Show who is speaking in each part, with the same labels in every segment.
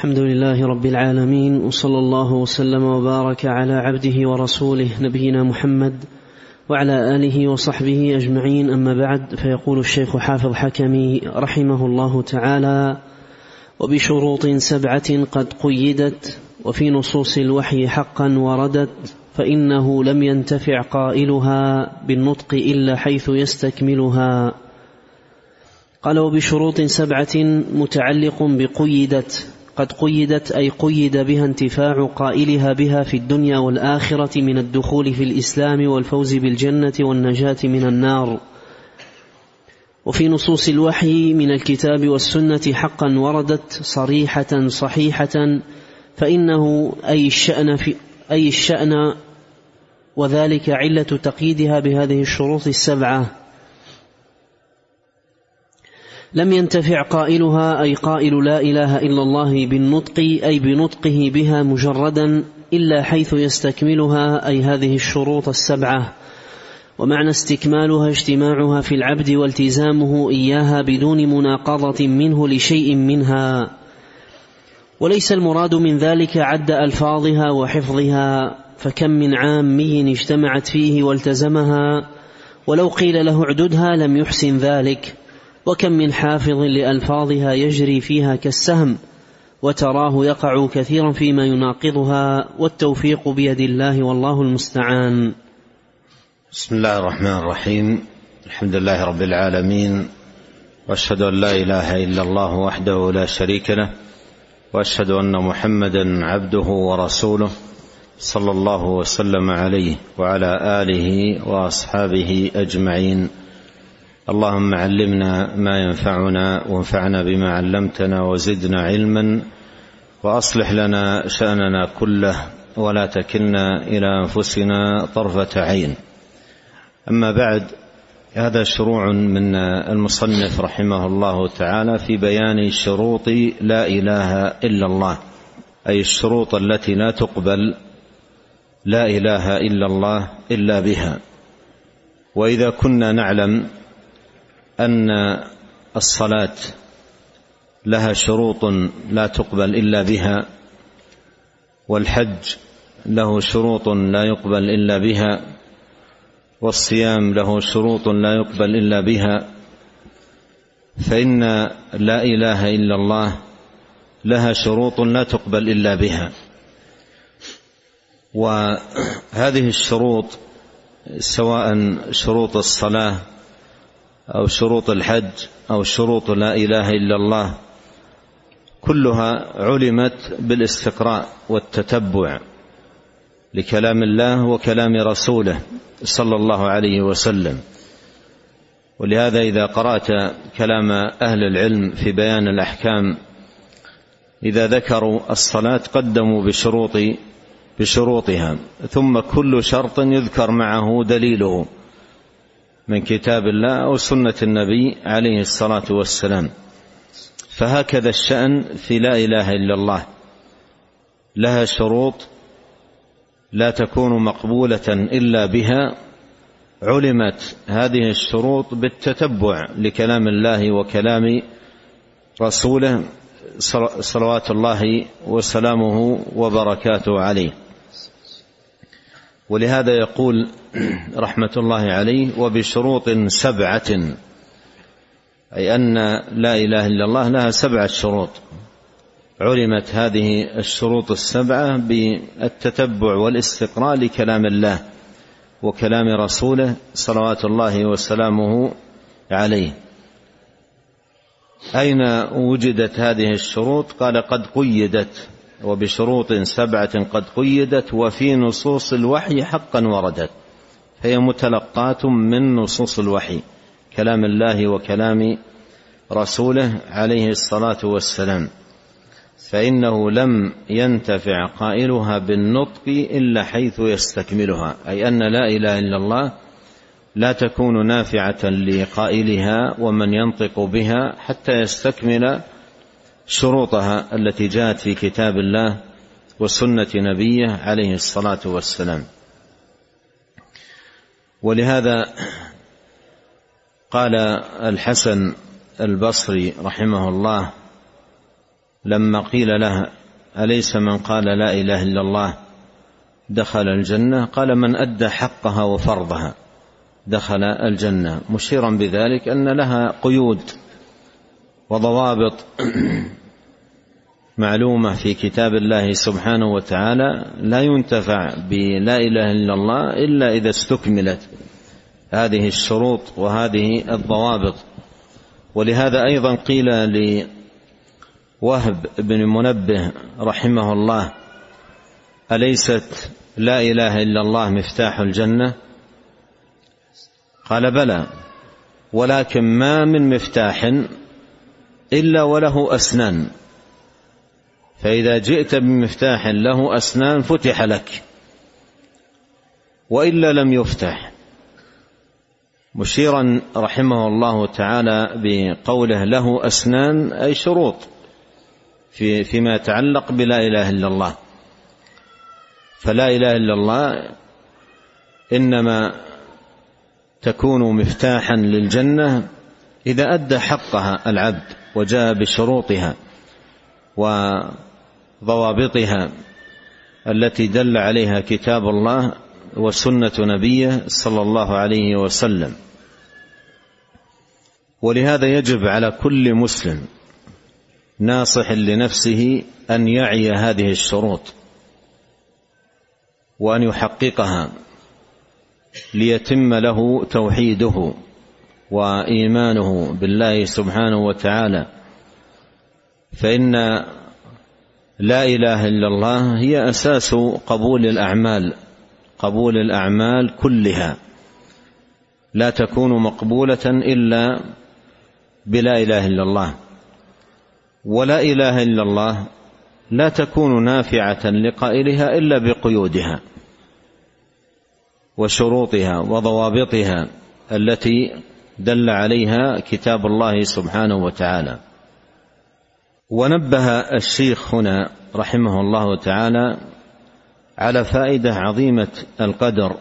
Speaker 1: الحمد لله رب العالمين وصلى الله وسلم وبارك على عبده ورسوله نبينا محمد وعلى آله وصحبه أجمعين. أما بعد فيقول الشيخ حافظ حكمي رحمه الله تعالى وبشروط سبعة قد قيدت وفي نصوص الوحي حقا وردت فإنه لم ينتفع قائلها بالنطق إلا حيث يستكملها. قال وبشروط سبعة متعلق بقيدت قد قيدت أي قيد بها انتفاع قائلها بها في الدنيا والآخرة من الدخول في الإسلام والفوز بالجنة والنجاة من النار. وفي نصوص الوحي من الكتاب والسنة حقا وردت صريحة صحيحة فإنه أي الشأن في أي الشأن وذلك علة تقييدها بهذه الشروط السبعة. لم ينتفع قائلها أي قائل لا إله إلا الله بالنطق أي بنطقه بها مجردا إلا حيث يستكملها أي هذه الشروط السبعة. ومعنى استكمالها اجتماعها في العبد والتزامه إياها بدون مناقضة منه لشيء منها. وليس المراد من ذلك عد ألفاظها وحفظها فكم من عامي اجتمعت فيه والتزمها ولو قيل له اعددها لم يحسن ذلك. وكم من حافظ لألفاظها يجري فيها كالسهم وتراه يقع كثيرا فيما يناقضها والتوفيق بيد الله والله المستعان.
Speaker 2: بسم الله الرحمن الرحيم. الحمد لله رب العالمين وأشهد أن لا إله إلا الله وحده لا شريك له وأشهد أن محمدا عبده ورسوله صلى الله وسلم عليه وعلى آله وأصحابه أجمعين. اللهم علمنا ما ينفعنا وانفعنا بما علمتنا وزدنا علما وأصلح لنا شأننا كله ولا تكلنا إلى أنفسنا طرفة عين. أما بعد هذا شروع من المصنف رحمه الله تعالى في بيان شروط لا إله إلا الله أي الشروط التي لا تقبل لا إله إلا الله إلا بها. وإذا كنا نعلم أن الصلاة لها شروط لا تقبل إلا بها والحج له شروط لا يقبل إلا بها والصيام له شروط لا يقبل إلا بها فإن لا إله إلا الله لها شروط لا تقبل إلا بها. وهذه الشروط سواء شروط الصلاة أو شروط الحج أو شروط لا إله إلا الله كلها علمت بالاستقراء والتتبع لكلام الله وكلام رسوله صلى الله عليه وسلم. ولهذا إذا قرأت كلام أهل العلم في بيان الأحكام إذا ذكروا الصلاة قدموا بشروط بشروطها ثم كل شرط يذكر معه دليله. من كتاب الله أو سنة النبي عليه الصلاة والسلام. فهكذا الشأن في لا إله إلا الله. لها شروط لا تكون مقبولة إلا بها. علمت هذه الشروط بالتتبع لكلام الله وكلام رسوله صلوات الله وسلامه وبركاته عليه. ولهذا يقول رحمة الله عليه وبشروط سبعة أي أن لا إله إلا الله لها سبعة شروط. علمت هذه الشروط السبعة بالتتبع والاستقراء لكلام الله وكلام رسوله صلوات الله وسلامه عليه. أين وجدت هذه الشروط؟ قال قد قيدت. وبشروط سبعة قد قيدت وفي نصوص الوحي حقا وردت فهي متلقاة من نصوص الوحي كلام الله وكلام رسوله عليه الصلاة والسلام فإنه لم ينتفع قائلها بالنطق إلا حيث يستكملها أي أن لا إله إلا الله لا تكون نافعة لقائلها ومن ينطق بها حتى يستكمل شروطها التي جاءت في كتاب الله وسنة نبيه عليه الصلاة والسلام. ولهذا قال الحسن البصري رحمه الله لما قيل له أليس من قال لا إله إلا الله دخل الجنة؟ قال من أدى حقها وفرضها دخل الجنة. مشيرا بذلك أن لها قيود وضوابط معلومة في كتاب الله سبحانه وتعالى لا ينتفع بلا إله إلا الله إلا إذا استكملت هذه الشروط وهذه الضوابط. ولهذا أيضا قيل لوهب بن منبه رحمه الله أليست لا إله إلا الله مفتاح الجنة؟ قال بلى ولكن ما من مفتاح إلا وله أسنان. فإذا جئت بمفتاح له أسنان فتح لك وإلا لم يفتح. مشيرا رحمه الله تعالى بقوله له أسنان أي شروط في فيما يتعلق بلا إله إلا الله. فلا إله إلا الله إنما تكون مفتاحا للجنة إذا أدى حقها العبد وجاء بشروطها. وضوابطها التي دل عليها كتاب الله وسنة نبيه صلى الله عليه وسلم. ولهذا يجب على كل مسلم ناصح لنفسه أن يعي هذه الشروط وأن يحققها ليتم له توحيده وإيمانه بالله سبحانه وتعالى. فإن لا إله إلا الله هي أساس قبول الأعمال قبول الأعمال كلها. لا تكون مقبولة إلا بلا إله إلا الله. ولا إله إلا الله لا تكون نافعة لقائلها إلا بقيودها وشروطها وضوابطها التي دل عليها كتاب الله سبحانه وتعالى. ونبه الشيخ هنا رحمه الله تعالى على فائدة عظيمة القدر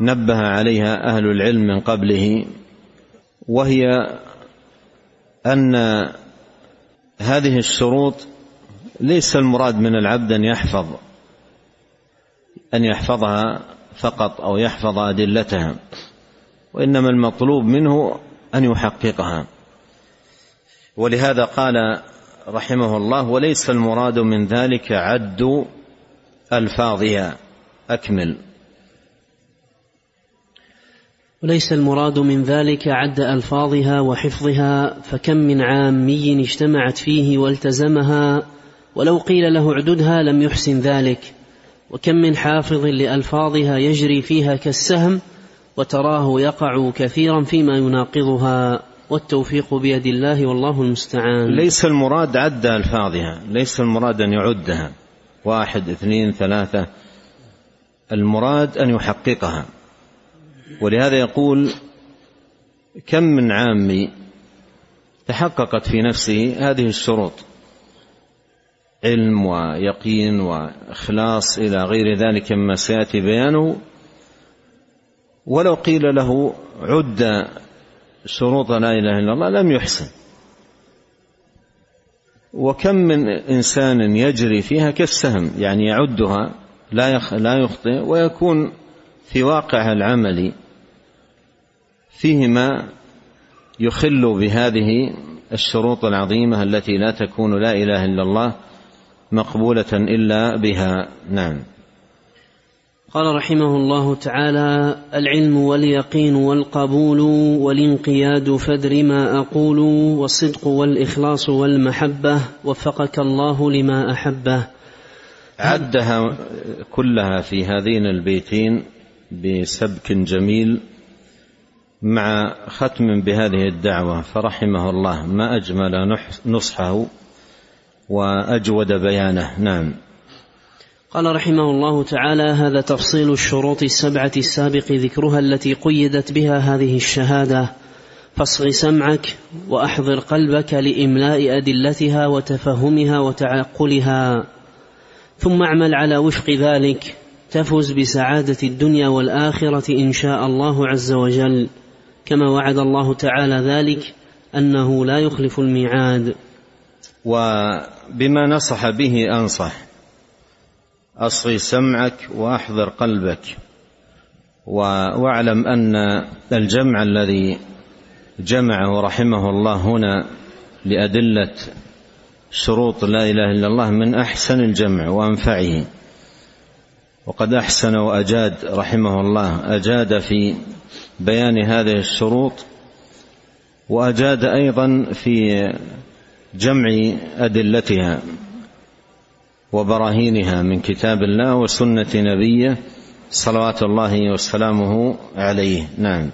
Speaker 2: نبه عليها أهل العلم من قبله وهي أن هذه الشروط ليس المراد من العبد أن يحفظ أن يحفظها فقط أو يحفظ أدلتها وإنما المطلوب منه أن يحققها. ولهذا قال رحمه الله وليس المراد من ذلك عد ألفاظها. أكمل.
Speaker 1: وليس المراد من ذلك عد ألفاظها وحفظها فكم من عامي اجتمعت فيه والتزمها ولو قيل له اعددها لم يحسن ذلك. وكم من حافظ لألفاظها يجري فيها كالسهم وتراه يقع كثيرا فيما يناقضها. والتوفيق بيد الله والله المستعان.
Speaker 2: ليس المراد عد ألفاظها ليس المراد أن يعدها. واحد اثنين ثلاثة. المراد أن يحققها. ولهذا يقول كم من عامي تحققت في نفسه هذه الشروط؟ علم ويقين وإخلاص إلى غير ذلك مما سيأتي بيانه. ولو قيل له عد شروط لا إله إلا الله لم يحسن. وكم من إنسان يجري فيها كالسهم يعني يعدها لا لا يخطئ ويكون في واقعها العملي فيه ما يخل بهذه الشروط العظيمة التي لا تكون لا إله إلا الله مقبولة إلا بها. نعم.
Speaker 1: قال رحمه الله تعالى العلم واليقين والقبول والانقياد فدر ما أقول والصدق والإخلاص والمحبة وفقك الله لما أحبه.
Speaker 2: عدها كلها في هذين البيتين بسبك جميل مع ختم بهذه الدعوة فرحمه الله. ما أجمل نصحه وأجود بيانه. نعم.
Speaker 1: قال رحمه الله تعالى هذا تفصيل الشروط السبعة السابق ذكرها التي قيدت بها هذه الشهادة. فاصغ سمعك وأحضر قلبك لإملاء أدلتها وتفهمها وتعقلها. ثم اعمل على وفق ذلك. تفز بسعادة الدنيا والآخرة إن شاء الله عز وجل. كما وعد الله تعالى ذلك أنه لا يخلف الميعاد.
Speaker 2: وبما نصح به أنصح. أصغي سمعك وأحضر قلبك. وأعلم أن الجمع الذي جمعه رحمه الله هنا لأدلة شروط لا إله إلا الله من أحسن الجمع وأنفعه. وقد أحسن وأجاد رحمه الله. أجاد في بيان هذه الشروط وأجاد أيضا في جمع أدلتها. وبراهينها من كتاب الله وسنة نبيه صلوات الله وسلامه عليه. نعم.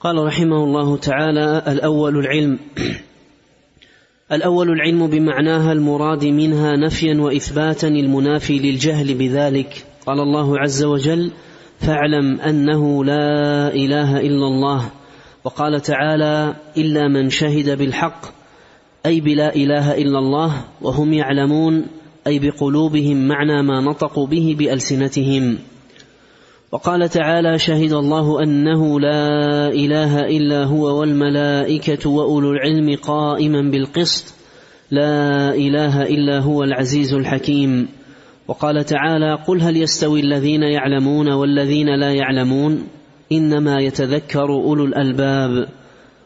Speaker 1: قال رحمه الله تعالى الأول العلم. الأول العلم بمعناها المراد منها نفيا وإثباتا المنافي للجهل بذلك. قال الله عز وجل فاعلم أنه لا إله إلا الله. وقال تعالى إلا من شهد بالحق أي بلا إله إلا الله وهم يعلمون. أي بقلوبهم معنى ما نطقوا به بألسنتهم. وقال تعالى شهد الله أنه لا إله إلا هو والملائكة وأولو العلم قائما بالقسط. لا إله إلا هو العزيز الحكيم. وقال تعالى قل هل يستوي الذين يعلمون والذين لا يعلمون؟ إنما يتذكر أولو الألباب.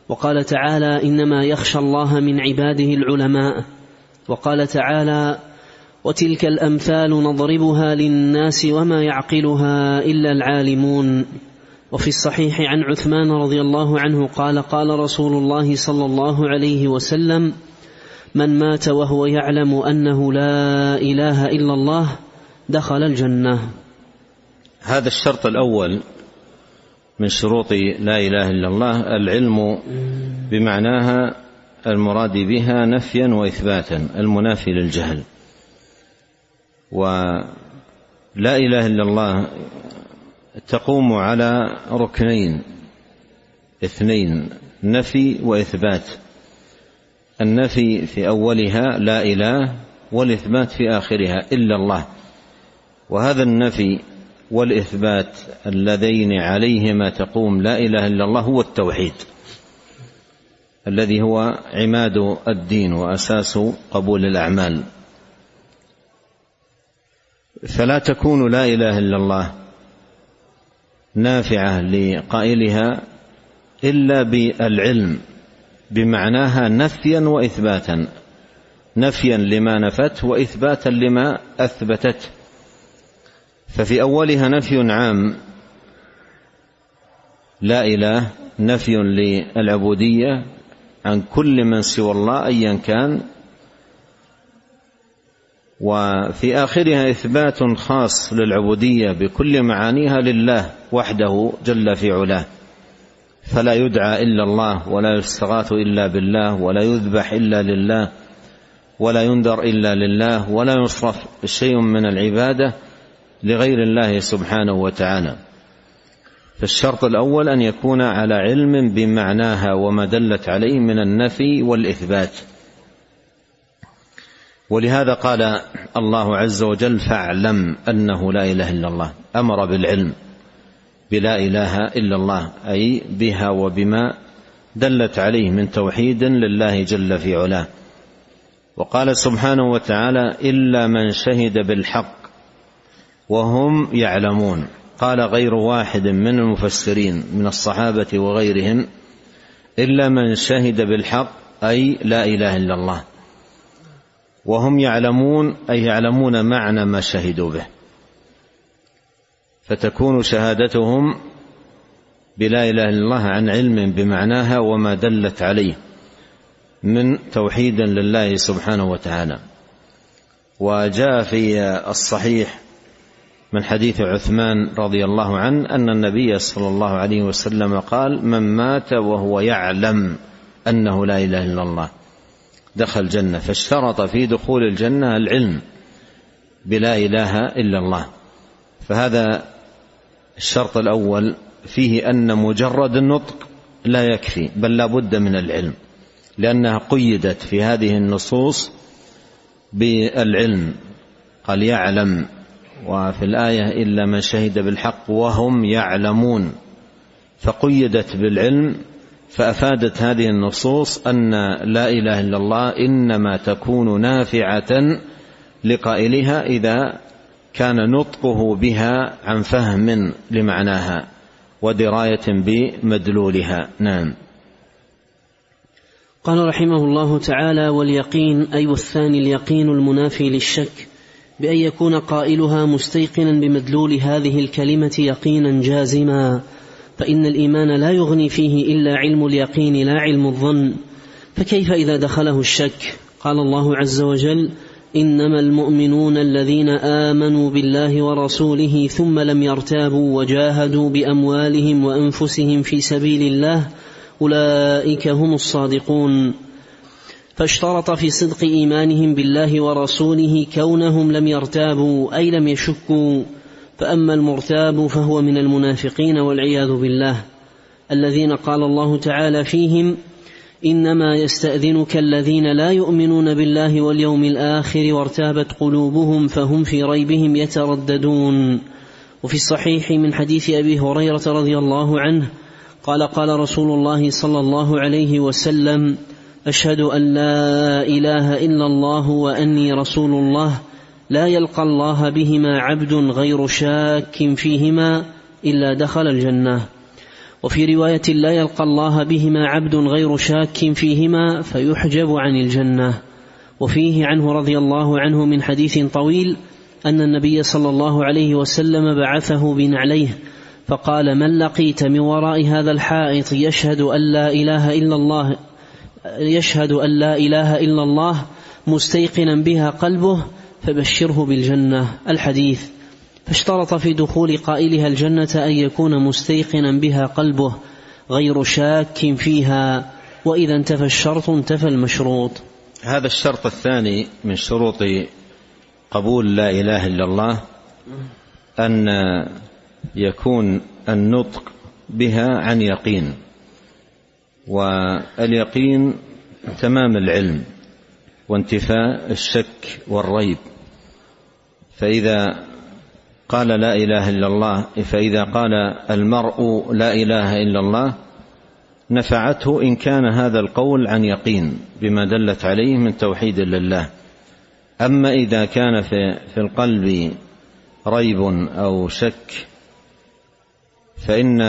Speaker 1: وقال تعالى إنما يخشى الله من عباده العلماء. وقال تعالى وتلك الأمثال نضربها للناس وما يعقلها إلا العالمون. وفي الصحيح عن عثمان رضي الله عنه قال قال رسول الله صلى الله عليه وسلم من مات وهو يعلم أنه لا إله إلا الله دخل الجنة.
Speaker 2: هذا الشرط الأول من شروط لا إله إلا الله العلم بمعناها المراد بها نفيا واثباتا المنافي للجهل. ولا إله إلا الله تقوم على ركنين اثنين نفي وإثبات. النفي في أولها لا إله والإثبات في آخرها إلا الله. وهذا النفي والإثبات اللذين عليهما تقوم لا إله إلا الله هو التوحيد الذي هو عماد الدين وأساس قبول الأعمال. فلا تكون لا إله إلا الله نافعة لقائلها إلا بالعلم بمعناها نفيا واثباتا نفيا لما نفت واثباتا لما أثبتت. ففي أولها نفي عام لا إله نفي للعبودية عن كل من سوى الله ايا كان وفي آخرها إثبات خاص للعبودية بكل معانيها لله وحده جل في علاه. فلا يدعى إلا الله ولا يستغاث إلا بالله ولا يذبح إلا لله ولا ينذر إلا لله ولا يصرف شيء من العبادة لغير الله سبحانه وتعالى. فالشرط الأول أن يكون على علم بمعناها وما دلت عليه من النفي والإثبات. ولهذا قال الله عز وجل فاعلم أنه لا إله إلا الله. أمر بالعلم بلا إله إلا الله أي بها وبما دلت عليه من توحيد لله جل في علاه. وقال سبحانه وتعالى إلا من شهد بالحق وهم يعلمون. قال غير واحد من المفسرين من الصحابة وغيرهم إلا من شهد بالحق أي لا إله إلا الله. وهم يعلمون أي يعلمون معنى ما شهدوا به. فتكون شهادتهم بلا إله إلا الله عن علم بمعناها وما دلت عليه من توحيد لله سبحانه وتعالى. وجاء في الصحيح من حديث عثمان رضي الله عنه أن النبي صلى الله عليه وسلم قال من مات وهو يعلم أنه لا إله إلا الله. دخل الجنة فاشترط في دخول الجنة العلم بلا إله إلا الله. فهذا الشرط الأول فيه أن مجرد النطق لا يكفي بل لا بد من العلم لأنها قيدت في هذه النصوص بالعلم. قال يعلم وفي الآية إلا من شهد بالحق وهم يعلمون. فقيدت بالعلم فأفادت هذه النصوص أن لا إله إلا الله إنما تكون نافعة لقائلها إذا كان نطقه بها عن فهم لمعناها ودراية بمدلولها. نعم.
Speaker 1: قال رحمه الله تعالى واليقين أي والثاني اليقين المنافي للشك بأن يكون قائلها مستيقنا بمدلول هذه الكلمة يقينا جازما. فإن الإيمان لا يغني فيه إلا علم اليقين لا علم الظن. فكيف إذا دخله الشك؟ قال الله عز وجل إنما المؤمنون الذين آمنوا بالله ورسوله ثم لم يرتابوا وجاهدوا بأموالهم وأنفسهم في سبيل الله أولئك هم الصادقون. فاشترط في صدق إيمانهم بالله ورسوله كونهم لم يرتابوا أي لم يشكوا. فأما المرتاب فهو من المنافقين والعياذ بالله. الذين قال الله تعالى فيهم إنما يستأذنك الذين لا يؤمنون بالله واليوم الآخر وارتابت قلوبهم فهم في ريبهم يترددون. وفي الصحيح من حديث أبي هريرة رضي الله عنه قال قال رسول الله صلى الله عليه وسلم أشهد أن لا إله إلا الله وأني رسول الله لا يلقى الله بهما عبد غير شاك فيهما إلا دخل الجنة. وفي رواية لا يلقى الله بهما عبد غير شاك فيهما فيحجب عن الجنة. وفيه عنه رضي الله عنه من حديث طويل أن النبي صلى الله عليه وسلم بعثه بنعليه فقال من لقيت من وراء هذا الحائط يشهد أن لا إله إلا الله يشهد أن لا إله إلا الله مستيقنا بها قلبه فبشره بالجنة. الحديث فاشترط في دخول قائلها الجنة أن يكون مستيقنا بها قلبه غير شاك فيها وإذا انتفى الشرط انتفى المشروط.
Speaker 2: هذا الشرط الثاني من شروط قبول لا إله إلا الله أن يكون النطق بها عن يقين. واليقين تمام العلم وانتفاء الشك والريب. فإذا قال لا إله إلا الله فإذا قال المرء لا إله إلا الله نفعته إن كان هذا القول عن يقين بما دلت عليه من توحيد لله. أما إذا كان في, في القلب ريب أو شك فإن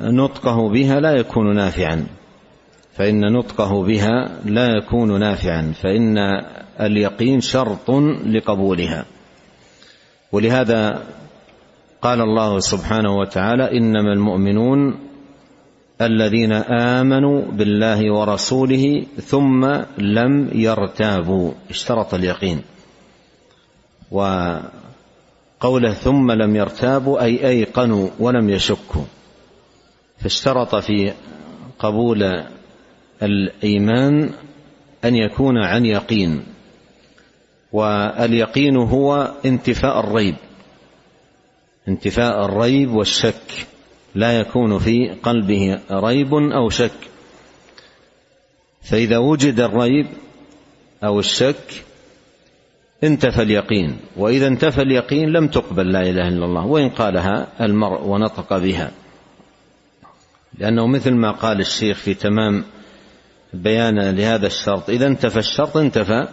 Speaker 2: نطقه بها لا يكون نافعا. فإن نطقه بها لا يكون نافعا. فإن اليقين شرط لقبولها. ولهذا قال الله سبحانه وتعالى إنما المؤمنون الذين آمنوا بالله ورسوله ثم لم يرتابوا. اشترط اليقين. وقوله ثم لم يرتابوا أي أيقنوا ولم يشكوا. فاشترط في قبول الإيمان أن يكون عن يقين. واليقين هو انتفاء الريب. انتفاء الريب والشك. لا يكون في قلبه ريب أو شك. فإذا وجد الريب أو الشك انتفى اليقين. وإذا انتفى اليقين لم تقبل لا إله إلا الله وإن قالها المرء ونطق بها. لأنه مثل ما قال الشيخ في تمام بيانا لهذا الشرط إذا انتفى الشرط انتفى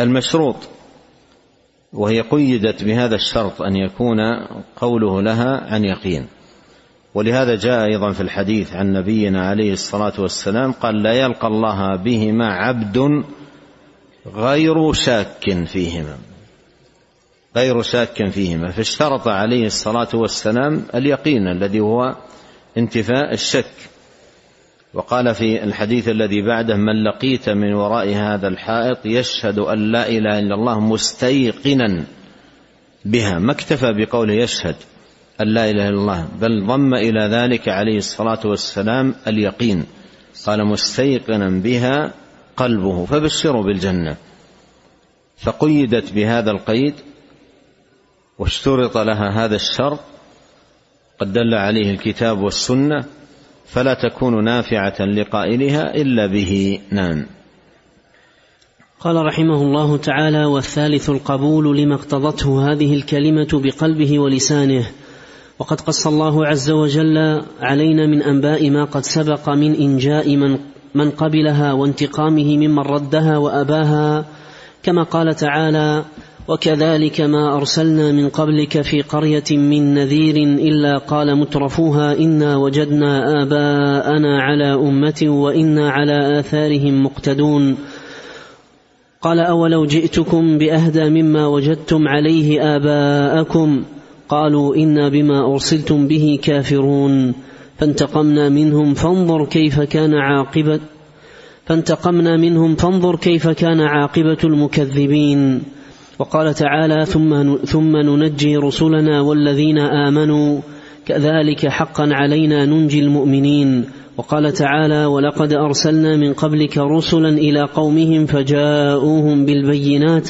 Speaker 2: المشروط وهي قيدت بهذا الشرط أن يكون قوله لها عن يقين. ولهذا جاء أيضا في الحديث عن نبينا عليه الصلاة والسلام قال لا يلقى الله بهما عبد غير شاك فيهما. غير شاك فيهما. فاشترط عليه الصلاة والسلام اليقين الذي هو انتفاء الشك. وقال في الحديث الذي بعده من لقيت من وراء هذا الحائط يشهد أن لا إله إلا الله مستيقنا بها. ما اكتفى بقوله يشهد أن لا إله إلا الله بل ضم إلى ذلك عليه الصلاة والسلام اليقين. قال مستيقنا بها قلبه. فبشروا بالجنة. فقيدت بهذا القيد واشترط لها هذا الشرط قد دل عليه الكتاب والسنة فلا تكون نافعة لقائلها إلا به. نعم.
Speaker 1: قال رحمه الله تعالى والثالث القبول لما اقتضته هذه الكلمة بقلبه ولسانه. وقد قص الله عز وجل علينا من أنباء ما قد سبق من إنجاء من من قبلها وانتقامه ممن ردها وأباها. كما قال تعالى وكذلك ما أرسلنا من قبلك في قرية من نذير إلا قال مترفوها إنا وجدنا آباءنا على أمة وإنا على آثارهم مقتدون. قال أولو جئتكم بأهدى مما وجدتم عليه آباءكم؟ قالوا إنا بما أرسلتم به كافرون. فانتقمنا منهم فانظر كيف كان عاقبه فانتقمنا منهم فانظر كيف كان عاقبة المكذبين. وقال تعالى ثم ثم ننجي رسلنا والذين آمنوا كذلك حقا علينا ننجي المؤمنين. وقال تعالى ولقد أرسلنا من قبلك رسلا إلى قومهم فجاءوهم بالبينات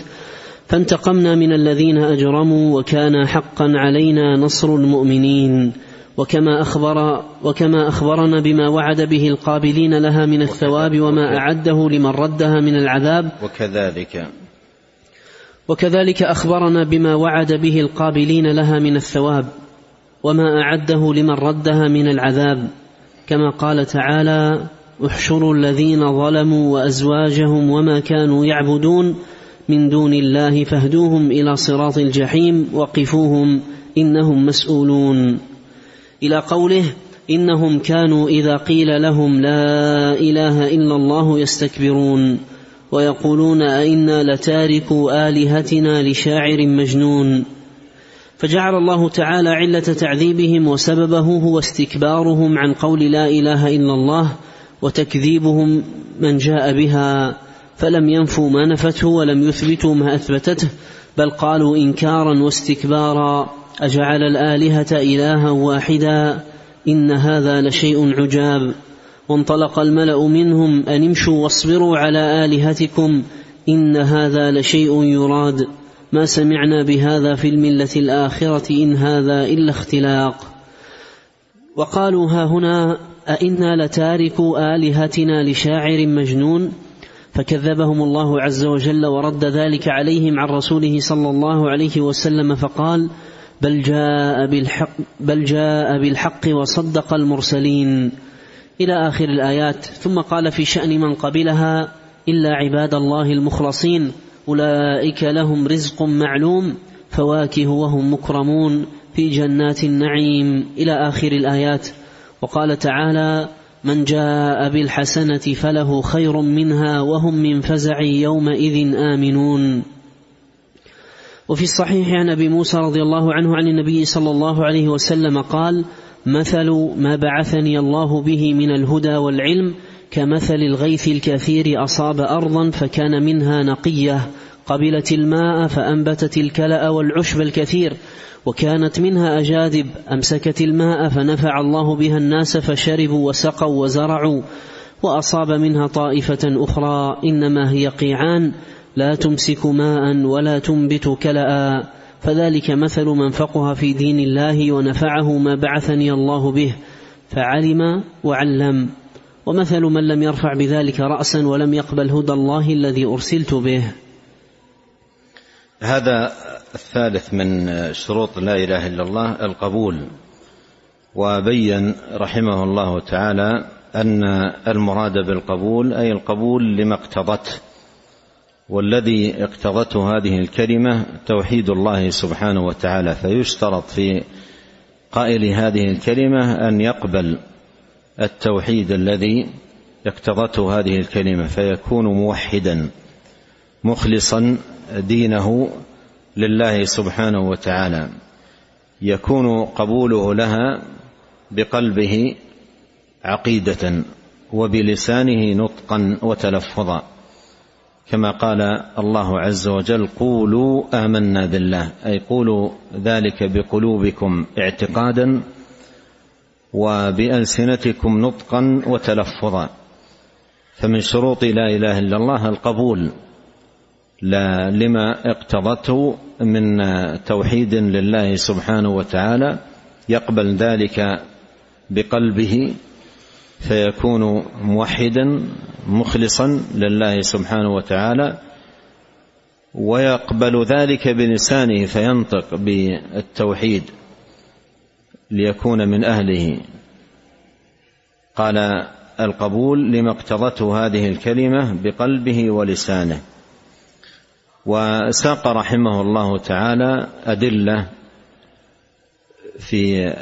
Speaker 1: فانتقمنا من الذين أجرموا وكان حقا علينا نصر المؤمنين. وكما اخبر وكما أخبرنا بما وعد به القابلين لها من الثواب وما أعده لمن ردها من العذاب.
Speaker 2: وكذلك.
Speaker 1: وكذلك أخبرنا بما وعد به القابلين لها من الثواب وما أعده لمن ردها من العذاب. كما قال تعالى احشروا الذين ظلموا وأزواجهم وما كانوا يعبدون من دون الله فاهدوهم إلى صراط الجحيم وقفوهم إنهم مسؤولون. إلى قوله إنهم كانوا إذا قيل لهم لا إله إلا الله يستكبرون. ويقولون أئنا لتاركوا آلهتنا لشاعر مجنون. فجعل الله تعالى علة تعذيبهم وسببه هو استكبارهم عن قول لا إله إلا الله وتكذيبهم من جاء بها فلم ينفوا ما نفته ولم يثبتوا ما أثبتته بل قالوا إنكارا واستكبارا أجعل الآلهة إلها واحدا إن هذا لشيء عجاب. وانطلق الملأ منهم أن امشوا واصبروا على آلهتكم إن هذا لشيء يراد. ما سمعنا بهذا في الملة الآخرة إن هذا إلا اختلاق. وقالوا ها هنا أئنا لتاركوا آلهتنا لشاعر مجنون؟ فكذبهم الله عز وجل ورد ذلك عليهم عن رسوله صلى الله عليه وسلم فقال بل جاء بالحق بل جاء بالحق وصدق المرسلين. إلى آخر الآيات ثم قال في شأن من قبلها إلا عباد الله المخلصين أولئك لهم رزق معلوم فواكه وهم مكرمون في جنات النعيم. إلى آخر الآيات وقال تعالى من جاء بالحسنة فله خير منها وهم من فزع يومئذ آمنون. وفي الصحيح عن أبي موسى رضي الله عنه عن النبي صلى الله عليه وسلم قال مثل ما بعثني الله به من الهدى والعلم كمثل الغيث الكثير أصاب أرضا فكان منها نقية قبلت الماء فأنبتت الكلأ والعشب الكثير وكانت منها أجاذب أمسكت الماء فنفع الله بها الناس فشربوا وسقوا وزرعوا وأصاب منها طائفة أخرى إنما هي قيعان لا تمسك ماء ولا تنبت كلأ. فذلك مثل من فقه في دين الله ونفعه ما بعثني الله به فعلم وعلم. ومثل من لم يرفع بذلك رأسا ولم يقبل هدى الله الذي أرسلت به.
Speaker 2: هذا الثالث من شروط لا إله إلا الله القبول. وبين رحمه الله تعالى أن المراد بالقبول أي القبول لما اقتضته والذي اقتضته هذه الكلمة توحيد الله سبحانه وتعالى. فيشترط في قائل هذه الكلمة أن يقبل التوحيد الذي اقتضته هذه الكلمة فيكون موحدا مخلصا دينه لله سبحانه وتعالى. يكون قبوله لها بقلبه عقيدة وبلسانه نطقا وتلفظا. كما قال الله عز وجل قولوا آمنا بالله. أي قولوا ذلك بقلوبكم اعتقادا وبألسنتكم نطقا وتلفظا. فمن شروط لا إله إلا الله القبول لا لما اقتضته من توحيد لله سبحانه وتعالى يقبل ذلك بقلبه فيكون موحدا مخلصا لله سبحانه وتعالى ويقبل ذلك بلسانه فينطق بالتوحيد ليكون من أهله. قال القبول لما اقتضته هذه الكلمة بقلبه ولسانه. وساق رحمه الله تعالى أدلة في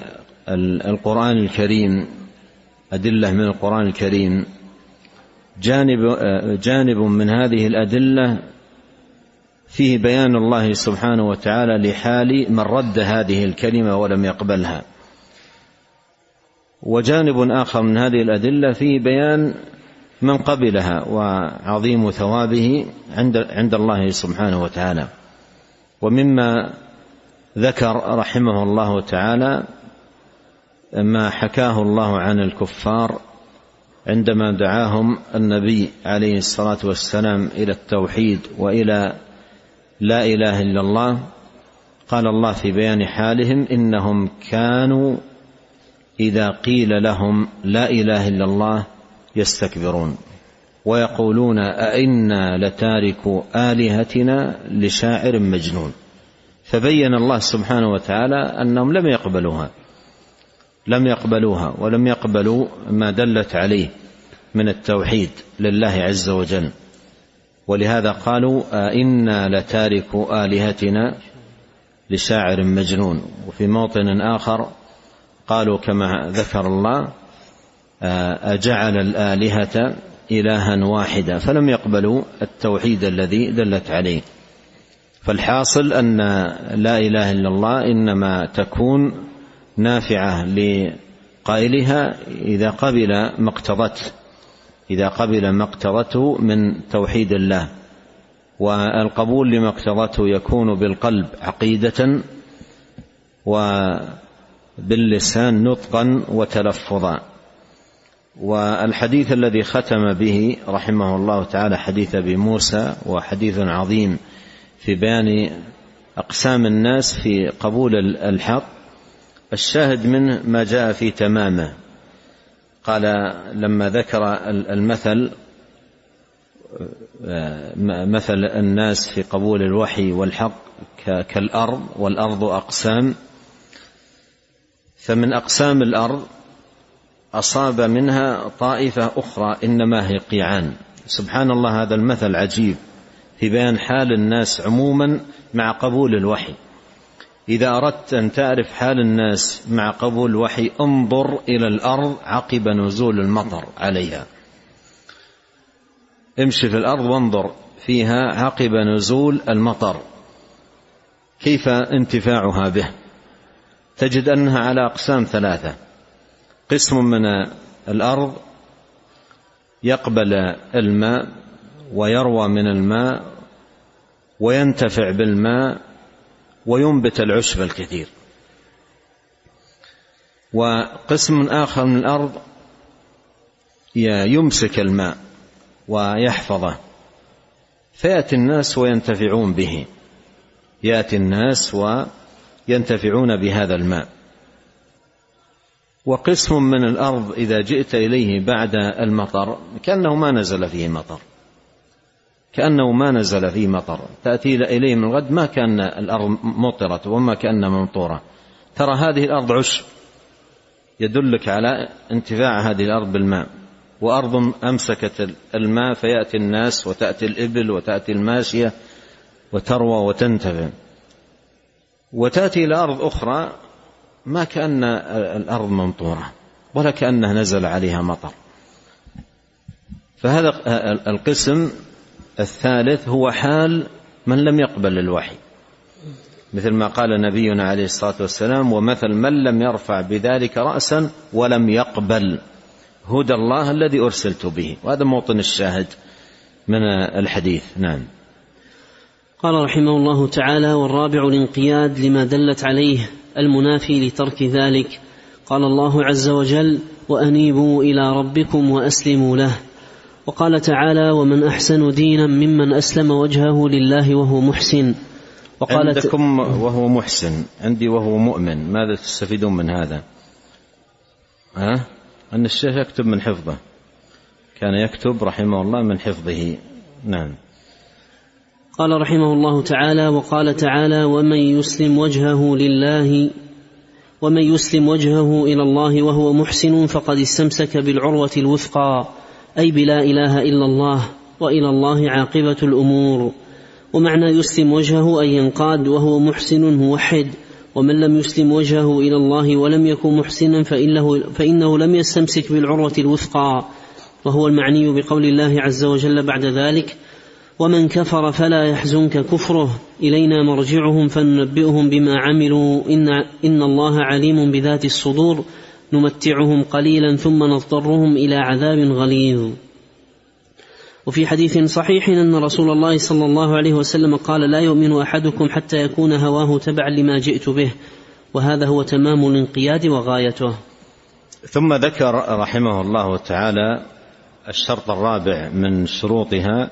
Speaker 2: القرآن الكريم أدلة من القرآن الكريم. جانب جانب من هذه الأدلة فيه بيان الله سبحانه وتعالى لحال من رد هذه الكلمة ولم يقبلها. وجانب آخر من هذه الأدلة فيه بيان من قبلها وعظيم ثوابه عند عند الله سبحانه وتعالى. ومما ذكر رحمه الله تعالى ما حكاه الله عن الكفار عندما دعاهم النبي عليه الصلاة والسلام إلى التوحيد وإلى لا إله إلا الله قال الله في بيان حالهم إنهم كانوا إذا قيل لهم لا إله إلا الله يستكبرون ويقولون أئنا لتاركوا آلهتنا لشاعر مجنون. فبين الله سبحانه وتعالى أنهم لم يقبلوها. لم يقبلوها ولم يقبلوا ما دلت عليه من التوحيد لله عز وجل. ولهذا قالوا أئنا لتاركوا آلهتنا لشاعر مجنون. وفي موطن آخر قالوا كما ذكر الله أجعل الآلهة إلها واحدا. فلم يقبلوا التوحيد الذي دلت عليه. فالحاصل أن لا إله إلا الله إنما تكون نافعة لقائلها إذا قبل ما اقتضته إذا قبل ما اقتضته من توحيد الله. والقبول لما اقتضته يكون بالقلب عقيدة وباللسان نطقا وتلفظا. والحديث الذي ختم به رحمه الله تعالى حديث أبي موسى وحديث عظيم في بيان أقسام الناس في قبول الحق. الشاهد منه ما جاء في تمامه. قال لما ذكر المثل مثل الناس في قبول الوحي والحق كالأرض والأرض أقسام. فمن أقسام الأرض أصاب منها طائفة أخرى إنما هي قيعان. سبحان الله هذا المثل عجيب في بيان حال الناس عموما مع قبول الوحي. إذا أردت أن تعرف حال الناس مع قبول الوحي انظر إلى الأرض عقب نزول المطر عليها. امشي في الأرض وانظر فيها عقب نزول المطر. كيف انتفاعها به؟ تجد أنها على أقسام ثلاثة. قسم من الأرض يقبل الماء ويروى من الماء وينتفع بالماء وينبت العشب الكثير. وقسم آخر من الأرض يمسك الماء ويحفظه. فيأتي الناس وينتفعون به. يأتي الناس وينتفعون بهذا الماء. وقسم من الأرض إذا جئت إليه بعد المطر كأنه ما نزل فيه مطر. كأنه ما نزل فيه مطر. تأتي إليه من الغد ما كان الأرض مطرت وما كأن ممطوره ترى هذه الأرض عشب. يدلك على انتفاع هذه الأرض بالماء. وأرض أمسكت الماء فيأتي الناس وتأتي الإبل وتأتي الماشية وتروى وتنتفع. وتأتي إلى أرض أخرى ما كأن الأرض ممطورة ولا كأنه نزل عليها مطر. فهذا القسم الثالث هو حال من لم يقبل الوحي. مثل ما قال نبينا عليه الصلاة والسلام ومثل من لم يرفع بذلك رأسا ولم يقبل. هدى الله الذي أرسلت به. وهذا موطن الشاهد من الحديث. نعم.
Speaker 1: قال رحمه الله تعالى والرابع الانقياد لما دلت عليه المنافي لترك ذلك. قال الله عز وجل وأنيبوا إلى ربكم وأسلموا له. وقال تعالى ومن أحسن دينا ممن أسلم وجهه لله وهو محسن.
Speaker 2: وقال عندكم وهو محسن. عندي وهو مؤمن. ماذا تستفيدون من هذا؟ ها؟ أن الشيخ يكتب من حفظه. كان يكتب رحمه الله من حفظه. نعم.
Speaker 1: قال رحمه الله تعالى وقال تعالى ومن يسلم وجهه لله ومن يسلم وجهه إلى الله وهو محسن فقد استمسك بالعروة الوثقى. أي بلا إله إلا الله وإلى الله عاقبة الأمور. ومعنى يسلم وجهه ان ينقاد وهو محسن موحد. ومن لم يسلم وجهه إلى الله ولم يكن محسنا فإنه, فإنه لم يستمسك بالعروة الوثقى. وهو المعني بقول الله عز وجل بعد ذلك ومن كفر فلا يحزنك كفره. إلينا مرجعهم فننبئهم بما عملوا. إن إن الله عليم بذات الصدور. نمتعهم قليلا ثم نضطرهم إلى عذاب غليظ. وفي حديث صحيح أن رسول الله صلى الله عليه وسلم قال لا يؤمن أحدكم حتى يكون هواه تبعا لما جئت به وهذا هو تمام الانقياد وغايته.
Speaker 2: ثم ذكر رحمه الله تعالى الشرط الرابع من شروطها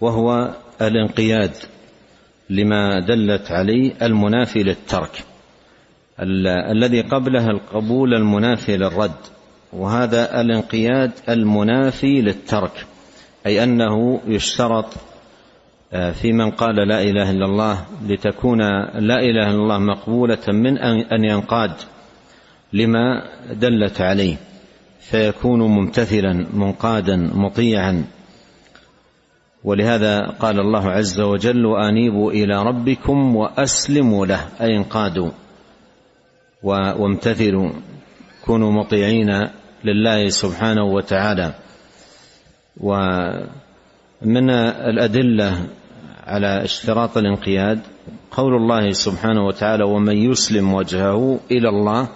Speaker 2: وهو الانقياد لما دلت عليه المنافي للترك. الذي قبلها القبول المنافي للرد وهذا الانقياد المنافي للترك أي أنه يشترط آه، في من قال لا إله إلا الله لتكون لا إله إلا الله مقبولة من أن ينقاد لما دلت عليه فيكون ممتثلا منقادا مطيعا. ولهذا قال الله عز وجل وآنيبوا إلى ربكم وأسلموا له. أي انقادوا. وامتثلوا كونوا مطيعين لله سبحانه وتعالى. ومن الأدلة على اشتراط الانقياد قول الله سبحانه وتعالى ومن يسلم وجهه إلى الله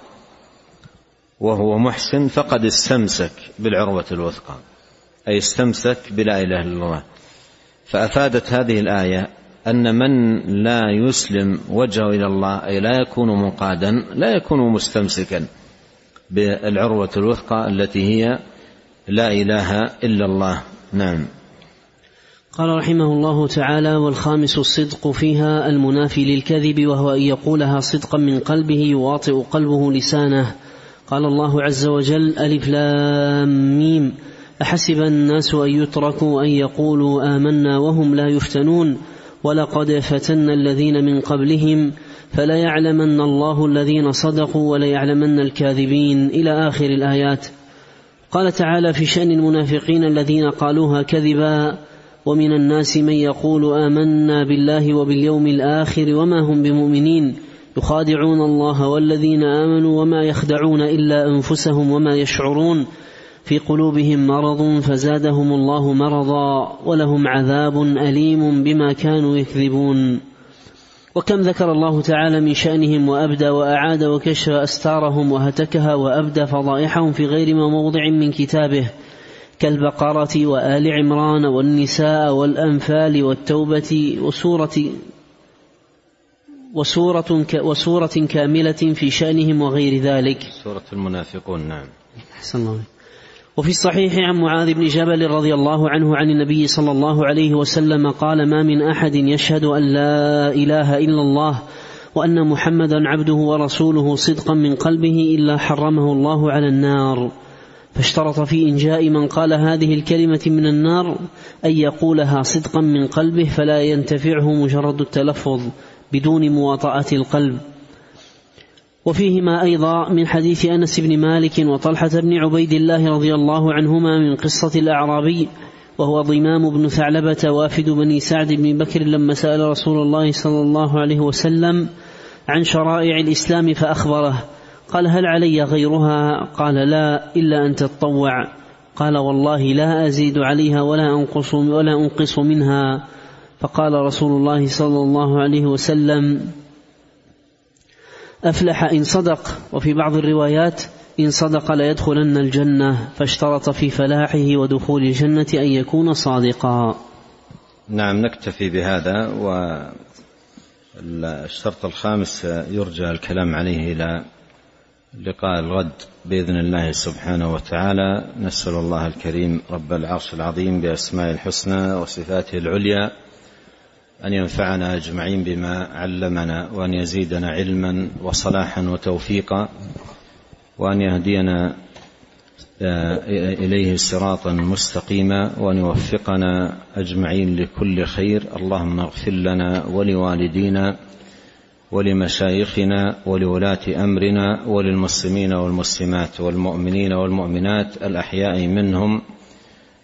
Speaker 2: وهو محسن فقد استمسك بالعروة الوثقى. أي استمسك بلا إله إلا الله. فأفادت هذه الآية أن من لا يسلم وجهه إلى الله أي لا يكون منقادا لا يكون مستمسكا بالعروة الوثقى التي هي لا إله إلا الله. نعم.
Speaker 1: قال رحمه الله تعالى والخامس الصدق فيها المنافي للكذب وهو أن يقولها صدقا من قلبه يواطئ قلبه لسانه. قال الله عز وجل ألف لام ميم. أحسب الناس أن يتركوا أن يقولوا آمنا وهم لا يفتنون. ولقد فتنا الذين من قبلهم فليعلمن الله الذين صدقوا وليعلمن الكاذبين إلى آخر الآيات. قال تعالى في شأن المنافقين الذين قالوها كذبا ومن الناس من يقول آمنا بالله وباليوم الآخر وما هم بمؤمنين. يخادعون الله والذين آمنوا وما يخدعون إلا أنفسهم وما يشعرون. في قلوبهم مرض فزادهم الله مرضا ولهم عذاب أليم بما كانوا يكذبون. وكم ذكر الله تعالى من شأنهم وأبدى وأعاد وكشف أستارهم وهتكها وأبدى فضائحهم في غير ما موضع من كتابه كالبقرة وآل عمران والنساء والأنفال والتوبة وسوره وسورة, وسورة كاملة في شأنهم وغير ذلك.
Speaker 2: سورة المنافقون نعم.
Speaker 1: أحسن الله وفي الصحيح عن معاذ بن جبل رضي الله عنه عن النبي صلى الله عليه وسلم قال ما من أحد يشهد أن لا إله إلا الله وأن محمدا عبده ورسوله صدقا من قلبه إلا حرمه الله على النار فاشترط في إنجاء من قال هذه الكلمة من النار أن يقولها صدقا من قلبه فلا ينتفعه مجرد التلفظ بدون مواطأة القلب. وفيهما أيضا من حديث أنس بن مالك وطلحة بن عبيد الله رضي الله عنهما من قصة الأعرابي وهو ضمام بن ثعلبة وافد بني سعد بن بكر لما سأل رسول الله صلى الله عليه وسلم عن شرائع الإسلام فأخبره قال هل علي غيرها؟ قال لا إلا أن تتطوع. قال والله لا أزيد عليها ولا أنقص ولا أنقص منها. فقال رسول الله صلى الله عليه وسلم أفلح إن صدق. وفي بعض الروايات إن صدق ليدخلن الجنة فاشترط في فلاحه ودخول الجنة أن يكون صادقا.
Speaker 2: نعم نكتفي بهذا والشرط الخامس يرجى الكلام عليه إلى لقاء الغد بإذن الله سبحانه وتعالى. نسأل الله الكريم رب العرش العظيم بأسماء الحسنى وصفاته العليا أن ينفعنا أجمعين بما علمنا وأن يزيدنا علما وصلاحا وتوفيقا وأن يهدينا آه، إليه صراطا مستقيما وأن يوفقنا أجمعين لكل خير. اللهم اغفر لنا ولوالدينا ولمشايخنا ولولاة أمرنا وللمسلمين والمسلمات والمؤمنين والمؤمنات الأحياء منهم.